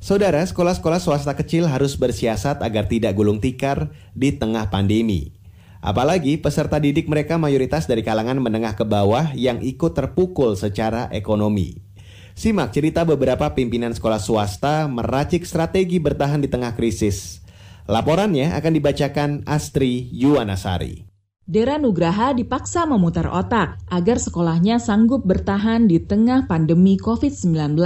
Saudara, sekolah-sekolah swasta kecil harus bersiasat agar tidak gulung tikar di tengah pandemi. Apalagi peserta didik mereka mayoritas dari kalangan menengah ke bawah yang ikut terpukul secara ekonomi. Simak cerita beberapa pimpinan sekolah swasta meracik strategi bertahan di tengah krisis. Laporannya akan dibacakan Astri Yuwanasari. Dera Nugraha dipaksa memutar otak agar sekolahnya sanggup bertahan di tengah pandemi COVID-19.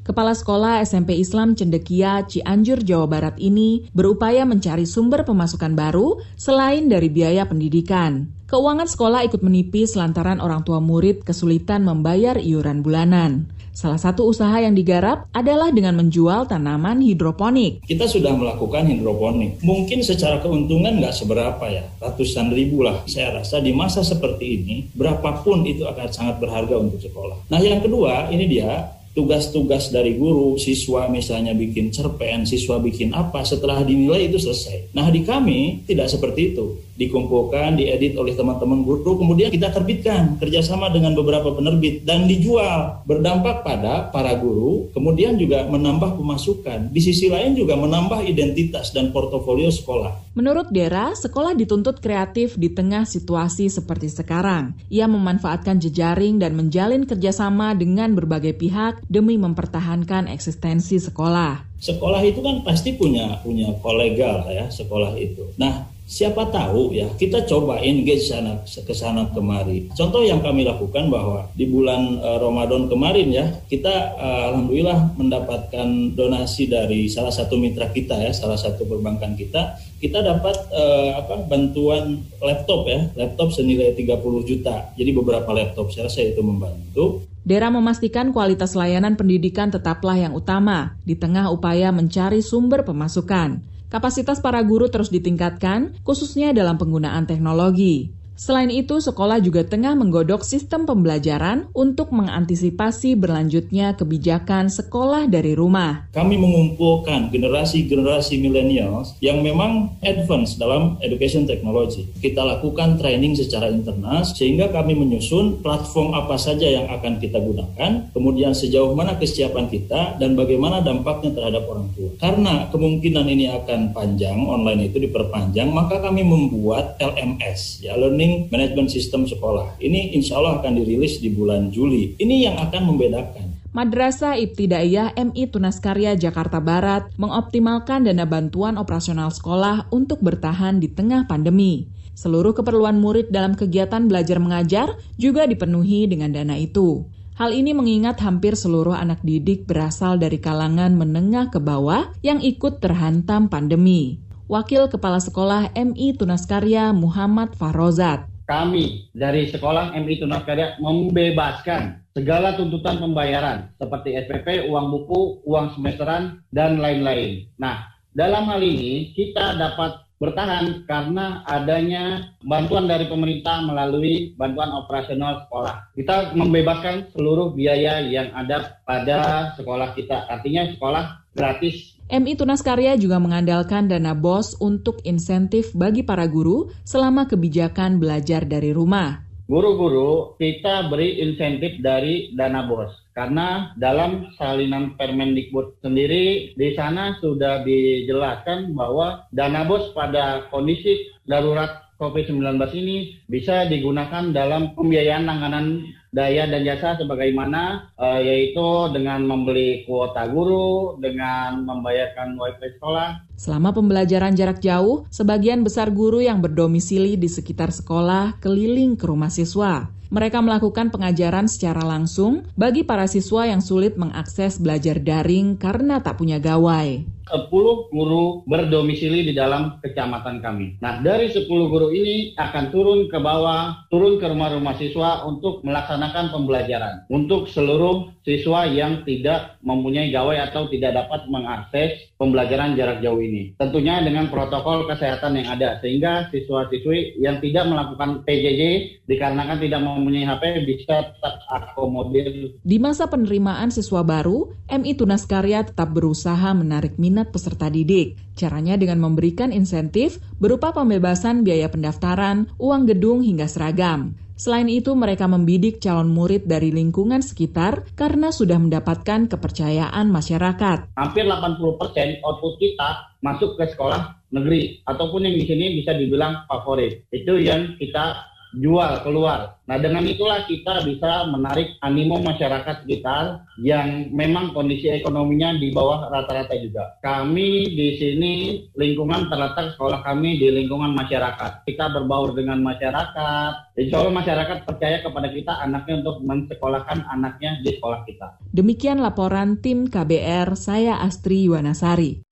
Kepala Sekolah SMP Islam Cendekia Cianjur, Jawa Barat ini berupaya mencari sumber pemasukan baru selain dari biaya pendidikan. Keuangan sekolah ikut menipis lantaran orang tua murid kesulitan membayar iuran bulanan. Salah satu usaha yang digarap adalah dengan menjual tanaman hidroponik. Kita sudah melakukan hidroponik. Mungkin secara keuntungan nggak seberapa ya, ratusan ribu lah. Saya rasa di masa seperti ini, berapapun itu akan sangat berharga untuk sekolah. Nah yang kedua, ini dia tugas-tugas dari guru, siswa misalnya bikin cerpen, siswa bikin apa, setelah dinilai itu selesai. Nah di kami tidak seperti itu. Dikumpulkan, diedit oleh teman-teman guru, kemudian kita terbitkan kerjasama dengan beberapa penerbit dan dijual. Berdampak pada para guru, kemudian juga menambah pemasukan. Di sisi lain juga menambah identitas dan portofolio sekolah. Menurut Dera, sekolah dituntut kreatif di tengah situasi seperti sekarang. Ia memanfaatkan jejaring dan menjalin kerjasama dengan berbagai pihak demi mempertahankan eksistensi sekolah. Sekolah itu kan pasti punya punya kolega ya sekolah itu. Nah siapa tahu ya kita coba engage sana ke sana kemari. Contoh yang kami lakukan bahwa di bulan uh, Ramadan kemarin ya kita uh, alhamdulillah mendapatkan donasi dari salah satu mitra kita ya salah satu perbankan kita kita dapat uh, apa bantuan laptop ya laptop senilai 30 juta. Jadi beberapa laptop saya rasa itu membantu. Dera memastikan kualitas layanan pendidikan tetaplah yang utama di tengah upaya mencari sumber pemasukan. Kapasitas para guru terus ditingkatkan, khususnya dalam penggunaan teknologi. Selain itu, sekolah juga tengah menggodok sistem pembelajaran untuk mengantisipasi berlanjutnya kebijakan sekolah dari rumah. Kami mengumpulkan generasi-generasi milenials yang memang advance dalam education technology. Kita lakukan training secara internal sehingga kami menyusun platform apa saja yang akan kita gunakan, kemudian sejauh mana kesiapan kita dan bagaimana dampaknya terhadap orang tua. Karena kemungkinan ini akan panjang, online itu diperpanjang, maka kami membuat LMS, ya Learning Training Manajemen Sistem Sekolah. Ini insya Allah akan dirilis di bulan Juli. Ini yang akan membedakan. Madrasah Ibtidaiyah MI Tunaskarya Jakarta Barat mengoptimalkan dana bantuan operasional sekolah untuk bertahan di tengah pandemi. Seluruh keperluan murid dalam kegiatan belajar mengajar juga dipenuhi dengan dana itu. Hal ini mengingat hampir seluruh anak didik berasal dari kalangan menengah ke bawah yang ikut terhantam pandemi. Wakil Kepala Sekolah MI Tunaskarya Muhammad Farozat. Kami dari Sekolah MI Tunaskarya membebaskan segala tuntutan pembayaran seperti SPP, uang buku, uang semesteran, dan lain-lain. Nah, dalam hal ini kita dapat bertahan karena adanya bantuan dari pemerintah melalui bantuan operasional sekolah. Kita membebaskan seluruh biaya yang ada pada sekolah kita. Artinya sekolah gratis MI Tunas Karya juga mengandalkan dana BOS untuk insentif bagi para guru selama kebijakan belajar dari rumah. Guru-guru kita beri insentif dari dana BOS. Karena dalam salinan Permendikbud sendiri di sana sudah dijelaskan bahwa dana BOS pada kondisi darurat COVID-19 ini bisa digunakan dalam pembiayaan langganan daya dan jasa sebagaimana uh, yaitu dengan membeli kuota guru, dengan membayarkan wifi sekolah. Selama pembelajaran jarak jauh, sebagian besar guru yang berdomisili di sekitar sekolah keliling ke rumah siswa. Mereka melakukan pengajaran secara langsung bagi para siswa yang sulit mengakses belajar daring karena tak punya gawai. 10 guru berdomisili di dalam kecamatan kami. Nah, dari 10 guru ini akan turun ke bawah, turun ke rumah-rumah siswa untuk melaksanakan pembelajaran. Untuk seluruh siswa yang tidak mempunyai gawai atau tidak dapat mengakses pembelajaran jarak jauh ini. Tentunya dengan protokol kesehatan yang ada, sehingga siswa-siswi yang tidak melakukan PJJ dikarenakan tidak mempunyai HP bisa terakomodir. Di masa penerimaan siswa baru, MI Tunas Karya tetap berusaha menarik minat peserta didik. Caranya dengan memberikan insentif berupa pembebasan biaya pendaftaran, uang gedung hingga seragam. Selain itu, mereka membidik calon murid dari lingkungan sekitar karena sudah mendapatkan kepercayaan masyarakat. Hampir 80% output kita masuk ke sekolah negeri ataupun yang di sini bisa dibilang favorit. Itu yang kita jual keluar. Nah dengan itulah kita bisa menarik animo masyarakat sekitar yang memang kondisi ekonominya di bawah rata-rata juga. Kami di sini lingkungan terletak sekolah kami di lingkungan masyarakat. Kita berbaur dengan masyarakat. Insya Allah masyarakat percaya kepada kita anaknya untuk mensekolahkan anaknya di sekolah kita. Demikian laporan tim KBR, saya Astri Yuwanasari.